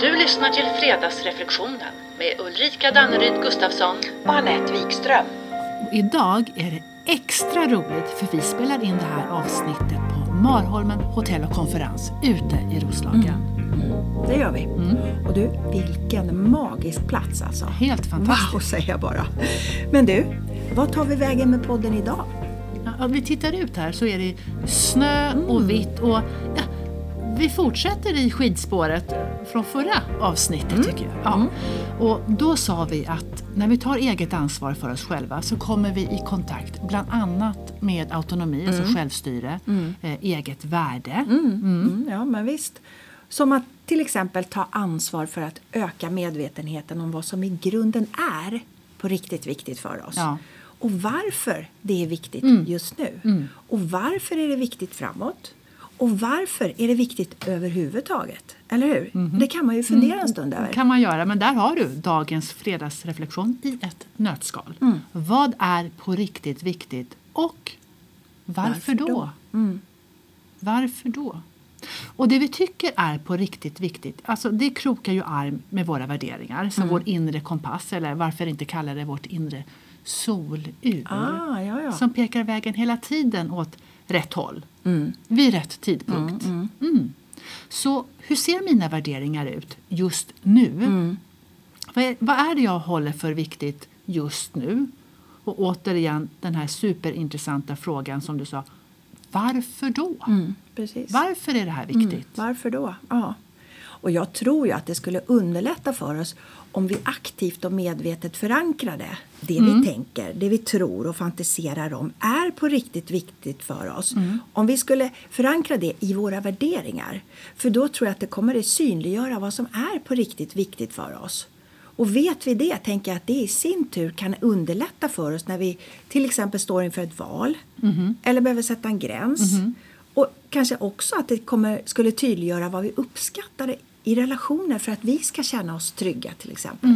Du lyssnar till Fredagsreflektionen med Ulrika Danneryd Gustafsson och Anette Wikström. Och idag är det extra roligt för vi spelar in det här avsnittet på Marholmen hotell och konferens ute i Roslagen. Det gör vi. Och du, vilken magisk plats alltså. Helt fantastiskt. Wow, säger jag bara. Men du, vad tar vi vägen med podden idag? Ja, om vi tittar ut här så är det snö och vitt och ja, vi fortsätter i skidspåret från förra avsnittet tycker jag. Ja. Och då sa vi att när vi tar eget ansvar för oss själva så kommer vi i kontakt bland annat med autonomi, alltså självstyre, eh, eget värde. Mm, ja, men visst. Som att till exempel ta ansvar för att öka medvetenheten om vad som i grunden är på riktigt viktigt för oss. Ja. Och varför det är viktigt just nu. Och varför är det viktigt framåt. Och varför är det viktigt överhuvudtaget? Eller hur? Det kan man ju fundera en stund över. kan man göra, men där har du dagens fredagsreflektion i ett nötskal. Vad är på riktigt viktigt och varför, Varför då? då? Mm. Varför då? Och det vi tycker är på riktigt viktigt, alltså det krokar ju arm med våra värderingar, som vår inre kompass, eller varför inte kalla det vårt inre solur, Ah, ja, ja. som pekar vägen hela tiden åt rätt håll, vid rätt tidpunkt. Mm. Så hur ser mina värderingar ut just nu? Vad, är, vad är det jag håller för viktigt just nu? Och återigen den här superintressanta frågan som du sa. Varför då? Mm, precis. Varför är det här viktigt? Varför då? Ja. Och jag tror ju att det skulle underlätta för oss om vi aktivt och medvetet förankrade det vi tänker, det vi tror och fantiserar om är på riktigt viktigt för oss. Om vi skulle förankra det i våra värderingar. För då tror jag att det kommer att synliggöra vad som är på riktigt viktigt för oss. Och vet vi det, tänker jag att det i sin tur kan underlätta för oss när vi till exempel står inför ett val eller behöver sätta en gräns. Och kanske också att det kommer, skulle tydliggöra vad vi uppskattar i relationer för att vi ska känna oss trygga till exempel.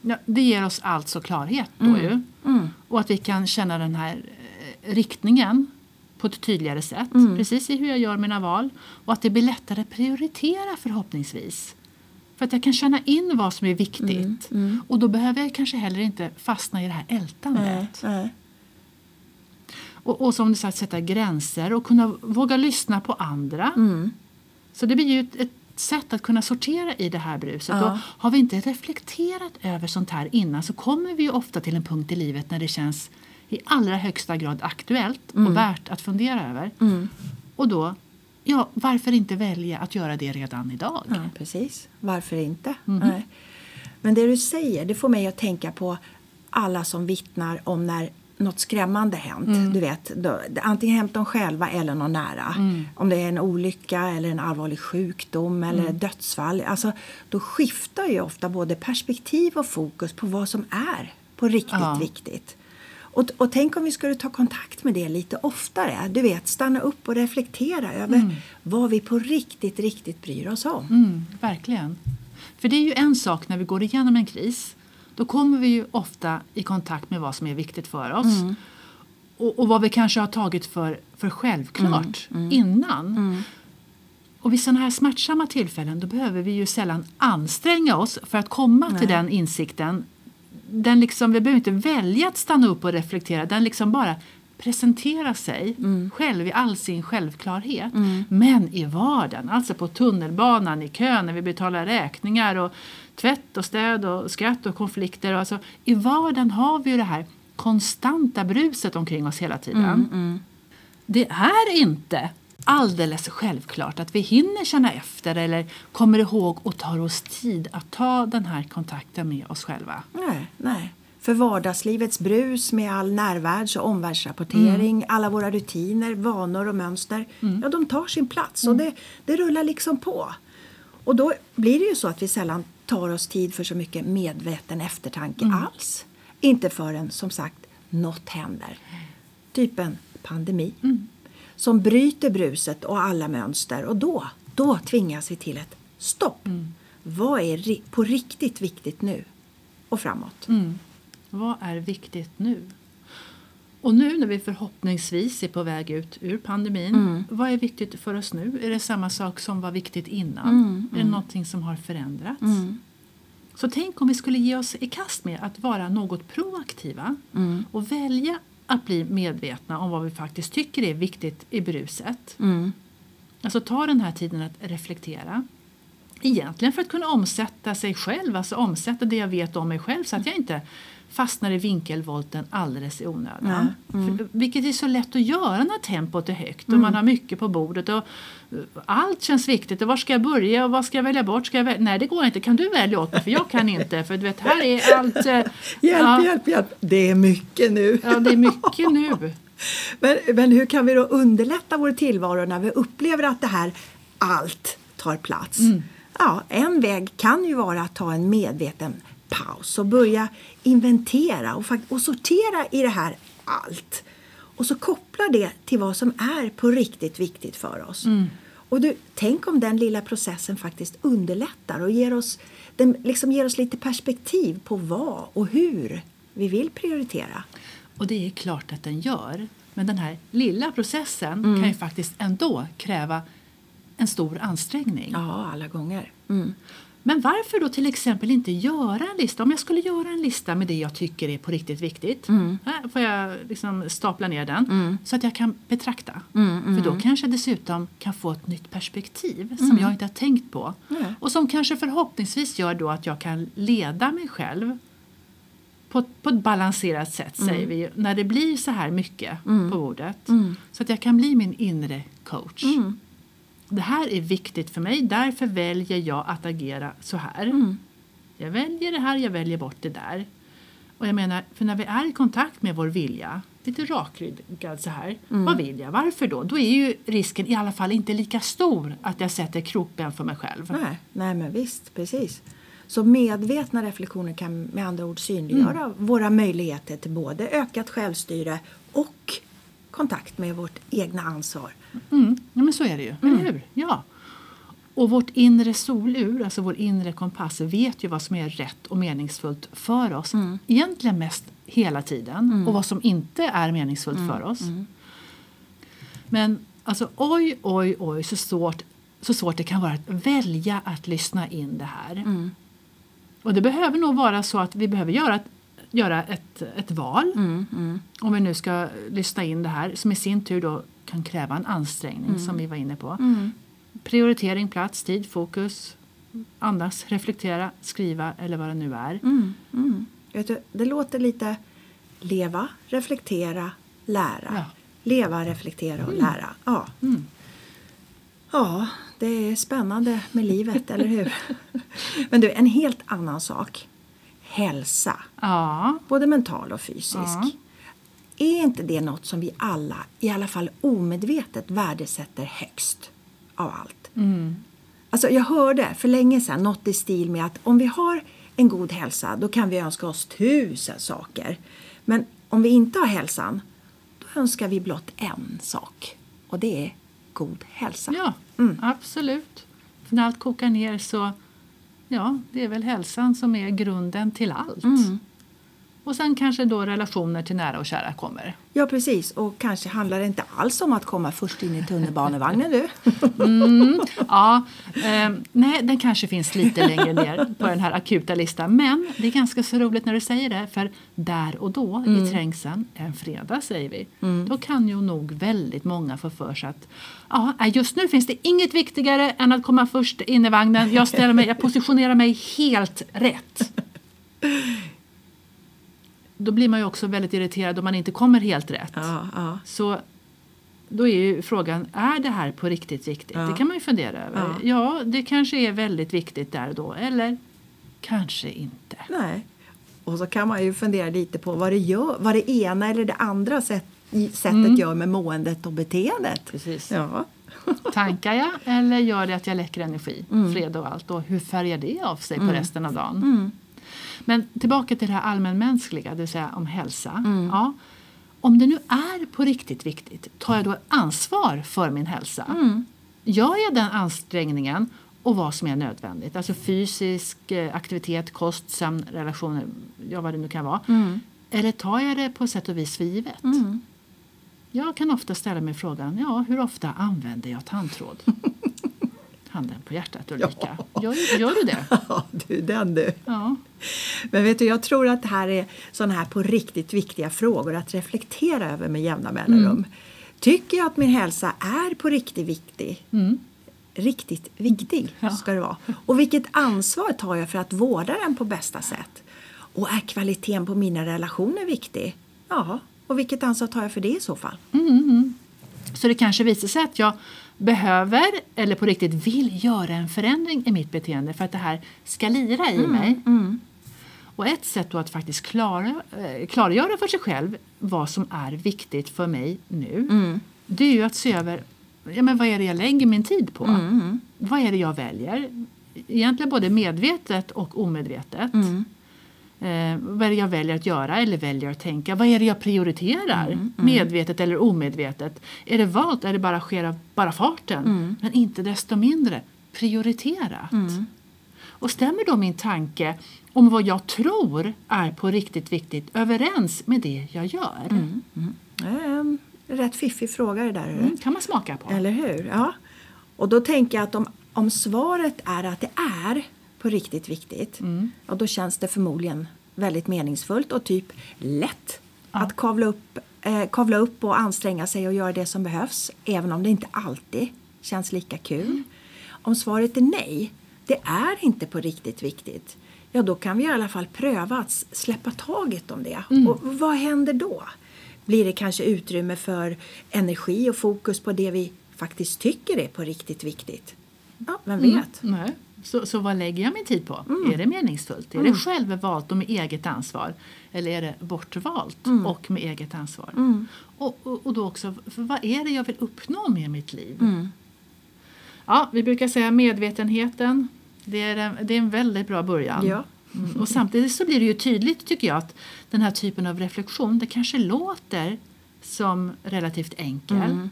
Ja, det ger oss alltså klarhet då ju. Och att vi kan känna den här eh, riktningen på ett tydligare sätt. Precis i hur jag gör mina val. Och att det blir lättare att prioritera förhoppningsvis. För att jag kan känna in vad som är viktigt. Och då behöver jag kanske heller inte fastna i det här ältandet. Och, och som du sagt, sätta gränser och kunna våga lyssna på andra. Mm. Så det blir ju ett, ett sätt att kunna sortera i det här bruset. Ja. Och har vi inte reflekterat över sånt här innan så kommer vi ofta till en punkt i livet när det känns i allra högsta grad aktuellt Mm. och värt att fundera över. Och då, ja, varför inte välja att göra det redan idag? Ja, precis. Varför inte? Nej. Men det du säger det får mig att tänka på alla som vittnar om när något skrämmande hänt. Du vet, då, antingen hänt dem själva eller någon nära. Om det är en olycka eller en allvarlig sjukdom eller ett dödsfall. Alltså, då skiftar ju ofta både perspektiv och fokus på vad som är på riktigt Ja. viktigt. Och, och tänk om vi skulle ta kontakt med det lite oftare. Du vet, stanna upp och reflektera över vad vi på riktigt, riktigt bryr oss om. Mm, verkligen. För det är ju en sak när vi går igenom en kris. Då kommer vi ju ofta i kontakt med vad som är viktigt för oss. Och, och vad vi kanske har tagit för, för självklart innan. Och vid sådana här smärtsamma tillfällen då behöver vi ju sällan anstränga oss för att komma till den insikten. Den liksom, vi behöver inte välja att stanna upp och reflektera. Den liksom bara presenterar sig själv i all sin självklarhet. Men i vardagen, alltså på tunnelbanan, i kön när vi betalar räkningar och tvätt och städ och skratt och konflikter. Och alltså, I vardagen har vi ju det här konstanta bruset omkring oss hela tiden. Det är inte alldeles självklart att vi hinner känna efter eller kommer ihåg och tar oss tid att ta den här kontakten med oss själva. Nej, nej. För vardagslivets brus med all närvärlds och omvärldsrapportering, alla våra rutiner, vanor och mönster, ja de tar sin plats och det, det rullar liksom på. Och då blir det ju så att vi sällan tar oss tid för så mycket medveten eftertanke alls. Inte förrän, som sagt, något händer. Typ en pandemi. Som bryter bruset och alla mönster och då, då tvingas vi till ett stopp. Vad är på riktigt viktigt nu och framåt? Vad är viktigt nu? Och nu när vi förhoppningsvis är på väg ut ur pandemin, Mm. vad är viktigt för oss nu? Är det samma sak som var viktigt innan? Mm, Är det någonting som har förändrats? Mm. Så tänk om vi skulle ge oss i kast med att vara något proaktiva Mm. och välja att bli medvetna om vad vi faktiskt tycker är viktigt i bruset. Mm. Alltså ta den här tiden att reflektera. Egentligen för att kunna omsätta sig själv, alltså omsätta det jag vet om mig själv så att jag inte fastnar i vinkelvolten alldeles i onödan. För, vilket är så lätt att göra när tempot är högt och man har mycket på bordet och uh, allt känns viktigt. Och var ska jag börja och vad ska jag välja bort? Ska jag väl- Nej, det går inte. Kan du välja åt mig? För jag kan inte. För du vet, här är allt... eh, Hjälp, ja, hjälp, hjälp! Det är mycket nu. Ja, det är mycket nu. Men, men hur kan vi då underlätta vår tillvaro när vi upplever att det här allt tar plats? Ja, en väg kan ju vara att ta en medveten paus och börja inventera och, och sortera i det här allt. Och så koppla det till vad som är på riktigt viktigt för oss. Och du, tänk om den lilla processen faktiskt underlättar och ger oss, den liksom ger oss lite perspektiv på vad och hur vi vill prioritera. Och det är klart att den gör. Men den här lilla processen kan ju faktiskt ändå kräva en stor ansträngning. Ja, alla gånger. Mm. Men varför då till exempel inte göra en lista? Om jag skulle göra en lista med det jag tycker är på riktigt viktigt. Här får jag liksom stapla ner den så att jag kan betrakta. För då kanske jag dessutom kan få ett nytt perspektiv som jag inte har tänkt på. Och som kanske förhoppningsvis gör då att jag kan leda mig själv på, på ett balanserat sätt, säger vi, när det blir så här mycket på bordet. Så att jag kan bli min inre coach. Det här är viktigt för mig, därför väljer jag att agera så här. Jag väljer det här, jag väljer bort det där. Och jag menar, för när vi är i kontakt med vår vilja, lite rakryggad så här, vad vill jag, varför då? Då är ju risken i alla fall inte lika stor att jag sätter krokben för mig själv. Nej, nej, men visst, precis. Så medvetna reflektioner kan med andra ord synliggöra våra möjligheter till både ökat självstyre och kontakt med vårt egna ansvar. Mm, ja, men så är det ju, eller hur? Ja. Och vårt inre solur, alltså vår inre kompass, vet ju vad som är rätt och meningsfullt för oss. Egentligen mest hela tiden. Och vad som inte är meningsfullt för oss. Men alltså oj, oj, oj så svårt, så svårt det kan vara att välja att lyssna in det här. Och det behöver nog vara så att vi behöver göra ett, göra ett, ett val. Om vi nu ska lyssna in det här som i sin tur då kan kräva en ansträngning som vi var inne på. Prioritering, plats, tid, fokus, andas, reflektera, skriva eller vad det nu är. Vet du, det låter lite leva, reflektera, lära. Ja. Leva, reflektera och lära. Ja. ja, det är spännande med livet, eller hur? Men du, en helt annan sak. Hälsa, Ja, både mental och fysisk. Ja. Är inte det något som vi alla, i alla fall omedvetet, värdesätter högst av allt? Alltså jag hörde för länge sedan något i stil med att om vi har en god hälsa då kan vi önska oss tusen saker. Men om vi inte har hälsan då önskar vi blott en sak och det är god hälsa. ja absolut. För när allt kokar ner så ja, det är väl hälsan som är grunden till allt. Och sen kanske då relationer till nära och kära kommer. Ja, precis. Och kanske handlar det inte alls om att komma först in i tunnelbanevagnen du. Ja, eh, nej, den kanske finns lite längre ner på den här akuta listan. Men det är ganska så roligt när du säger det. För där och då i trängseln, en fredag säger vi, då kan ju nog väldigt många få för sig att ja, just nu finns det inget viktigare än att komma först in i vagnen. Jag, ställer mig, jag positionerar mig helt rätt. Då blir man ju också väldigt irriterad om man inte kommer helt rätt. Ja, ja. Så då är ju frågan, är det här på riktigt viktigt? Ja. Det kan man ju fundera över. Ja. Det kanske är väldigt viktigt där och då. Eller kanske inte. Nej. Och så kan man ju fundera lite på vad det, gör, vad det ena eller det andra sätt, sättet gör med måendet och beteendet. Precis. Ja. Tankar jag eller gör det att jag läcker energi, Mm. fred och allt? Och hur färgar det av sig på resten av dagen? Men tillbaka till det här allmänmänskliga, det vill säga om hälsa. Mm. Ja, om det nu är på riktigt viktigt, tar jag då ansvar för min hälsa? Mm. Gör jag den ansträngningen och vad som är nödvändigt? Alltså fysisk eh, aktivitet, kost, sömn, relationer, ja vad det nu kan vara. Mm. Eller tar jag det på sätt och vis för givet? Mm. Jag kan ofta ställa mig frågan, ja, hur ofta använder jag tandtråd? Handen på hjärtat Ulrika. Gör, gör du det? Ja, du, den du. Ja. Men vet du, jag tror att det här är sådana här på riktigt viktiga frågor att reflektera över med jämna mellanrum. Tycker jag att min hälsa är på riktigt viktig? Mm. Riktigt viktig Ja. ska det vara. Och vilket ansvar tar jag för att vårda den på bästa sätt? Och är kvaliteten på mina relationer viktig? Ja, och vilket ansvar tar jag för det i så fall? Så det kanske visar sig att jag behöver eller på riktigt vill göra en förändring i mitt beteende för att det här ska lira i mig. Och ett sätt då att faktiskt klara, eh, klargöra för sig själv vad som är viktigt för mig nu det är ju att se över ja, men vad är det jag lägger min tid på. Vad är det jag väljer? Egentligen både medvetet och omedvetet. Eh, vad är det jag väljer att göra eller väljer att tänka? Vad är det jag prioriterar? Medvetet eller omedvetet? Är det valt? Är det bara sker av bara farten? Men inte desto mindre prioriterat. Och stämmer då min tanke om vad jag tror är på riktigt viktigt överens med det jag gör? Det är en rätt fiffig fråga det där. Mm, kan man smaka på. Eller hur? Ja. Och då tänker jag att om, om svaret är att det är på riktigt viktigt, ja, då känns det förmodligen väldigt meningsfullt och typ lätt att kavla upp, eh, kavla upp och anstränga sig och göra det som behövs, även om det inte alltid känns lika kul. Om svaret är nej, det är inte på riktigt viktigt, ja då kan vi i alla fall pröva att släppa taget om det. Och vad händer då? Blir det kanske utrymme för energi och fokus på det vi faktiskt tycker är på riktigt viktigt? Ja, vem vet? Nej. Så, så vad lägger jag min tid på? Mm. Är det meningsfullt? Är det självvalt och med eget ansvar? Eller är det bortvalt Mm. och med eget ansvar? Och, och, och då också, vad är det jag vill uppnå med mitt liv? Mm. Ja, vi brukar säga medvetenheten. Det är en, det är en väldigt bra början. Ja. Mm. Och samtidigt så blir det ju tydligt tycker jag att den här typen av reflektion det kanske låter som relativt enkel. Mm.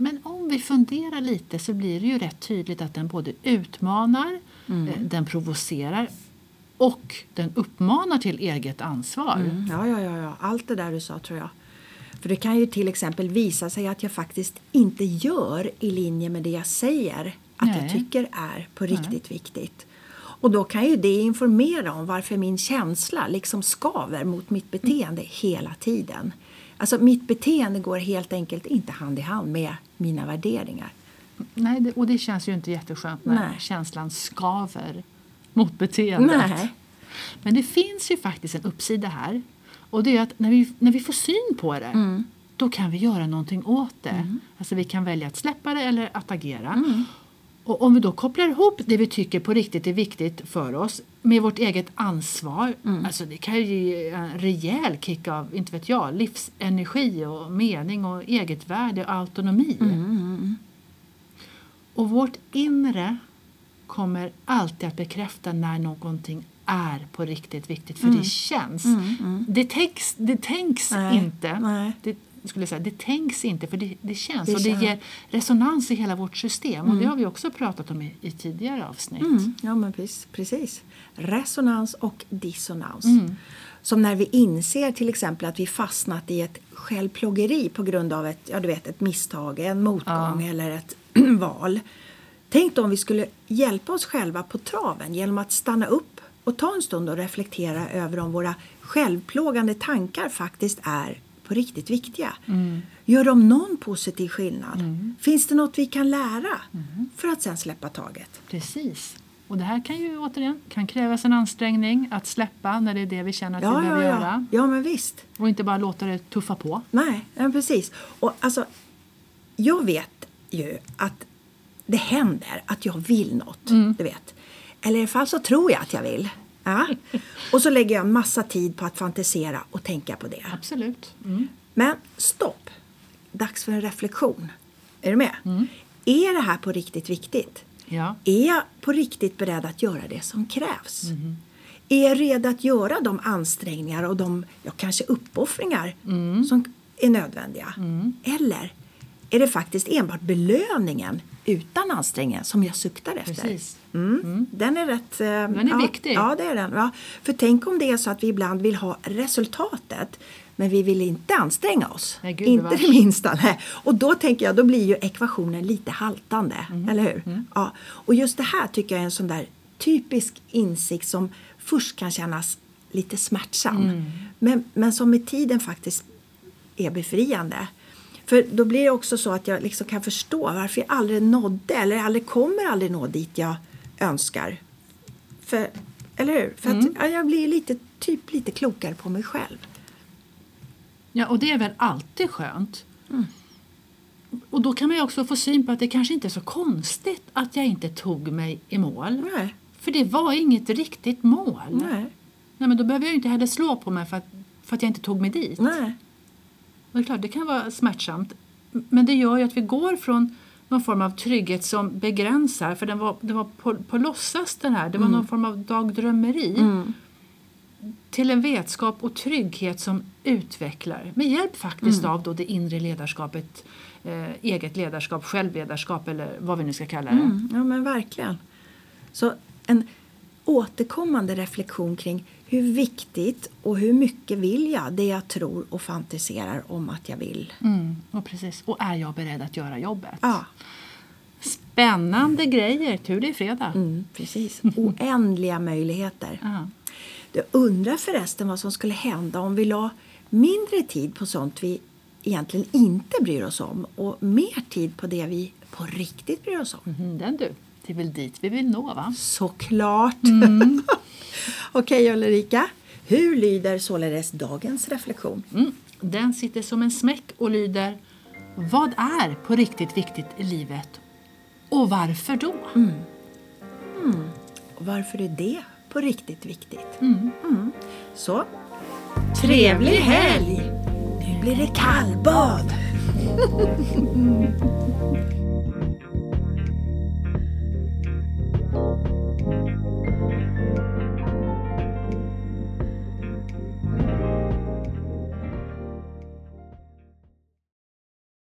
Men om vi funderar lite så blir det ju rätt tydligt att den både utmanar, Mm. eh, den provocerar och den uppmanar till eget ansvar. Mm, ja, ja, ja, ja, allt det där du sa tror jag. För det kan ju till exempel visa sig att jag faktiskt inte gör i linje med det jag säger att jag Nej. tycker är på riktigt viktigt. Och då kan ju det informera om varför min känsla liksom skaver mot mitt beteende hela tiden. Alltså mitt beteende går helt enkelt inte hand i hand med mina värderingar. Nej, det, och det känns ju inte jätteskönt när Nej. känslan skaver mot beteendet. Nej. Men det finns ju faktiskt en uppsida här. Och det är att när vi, när vi får syn på det Mm. då kan vi göra någonting åt det. Alltså vi kan välja att släppa det eller att agera. Mm. Och om vi då kopplar ihop det vi tycker på riktigt är viktigt för oss med vårt eget ansvar. Mm. Alltså det kan ju ge en rejäl kick av, inte vet jag, livsenergi och mening och eget värde och autonomi. Mm, Och vårt inre kommer alltid att bekräfta när någonting är på riktigt viktigt. För det känns. Det tänks, det tänks Mm. Nej, inte. nej. Det, skulle säga, det tänks inte för det, det känns. Det och det känns. ger resonans i hela vårt system. Och det har vi också pratat om i, i tidigare avsnitt. Mm, ja, men precis, precis. Resonans och dissonans. Mm. Som när vi inser till exempel att vi fastnat i ett självplågeri på grund av ett, ja, du vet, ett misstag, en motgång eller ett val. Tänk då om vi skulle hjälpa oss själva på traven genom att stanna upp och ta en stund och reflektera över om våra självplågande tankar faktiskt är på riktigt viktiga. Gör de någon positiv skillnad? Finns det något vi kan lära för att sen släppa taget? Precis. Och det här kan ju återigen kan krävas en ansträngning att släppa när det är det vi känner att vi Ja, behöver ja, göra. ja. ja, men visst. Och inte bara låta det tuffa på. Nej, ja, precis. Och alltså, jag vet ju att det händer att jag vill något, du vet. Eller i alla fall så tror jag att jag vill. Ja. Och så lägger jag massa tid på att fantisera och tänka på det. Absolut. Mm. Men stopp! Dags för en reflektion. Är du med? Är det här på riktigt viktigt? Ja. Är jag på riktigt beredd att göra det som krävs? Är jag redo att göra de ansträngningar och de ja, kanske uppoffringar som är nödvändiga? Eller är det faktiskt enbart belöningen utan ansträngning som jag suktar efter. Precis. Mm. Den är rätt... Den är ja, viktig. Ja, det är den. Ja. För tänk om det är så att vi ibland vill ha resultatet men vi vill inte anstränga oss. Nej, gud inte det minsta. Nej. Och då tänker jag, då blir ju ekvationen lite haltande. Mm. Eller hur? Ja. Och just det här tycker jag är en sån där typisk insikt som först kan kännas lite smärtsam. Mm. Men, men som med tiden faktiskt är befriande. För då blir det också så att jag liksom kan förstå varför jag aldrig nådde eller aldrig kommer aldrig nå dit jag önskar. För, eller hur? För att ja, jag blir lite, typ lite klokare på mig själv. Ja, och det är väl alltid skönt. Och då kan man ju också få syn på att det kanske inte är så konstigt att jag inte tog mig i mål. Nej. För det var inget riktigt mål. Nej. Nej, men då behöver jag inte heller slå på mig för att, för att jag inte tog mig dit. Nej. Och det, klart, det kan vara smärtsamt. Men det gör ju att vi går från någon form av trygghet som begränsar. För den var, det var på, på låtsas den här. Det var någon form av dagdrömmeri. Till en vetskap och trygghet som utvecklar. Med hjälp faktiskt av då det inre ledarskapet. Eh, eget ledarskap, självledarskap eller vad vi nu ska kalla det. Mm, ja, men verkligen. Så en återkommande reflektion kring hur viktigt och hur mycket vill jag det jag tror och fantiserar om att jag vill. Mm, och, precis. och är jag beredd att göra jobbet? Ja, Spännande grejer. Tur det är fredag. mm, precis. Oändliga möjligheter. Ja. Jag undrar förresten vad som skulle hända om vi la mindre tid på sånt vi egentligen inte bryr oss om och mer tid på det vi på riktigt bryr oss om. Mhm, den du. Det är väl dit vi vill nå va? Såklart! Okej Ulrika, hur lyder således dagens reflektion? Mm. Den sitter som en smäck och lyder Vad är på riktigt viktigt i livet? Och varför då? Och varför är det på riktigt viktigt? Mm. Mm. Så, trevlig helg! Nu blir det kallbad!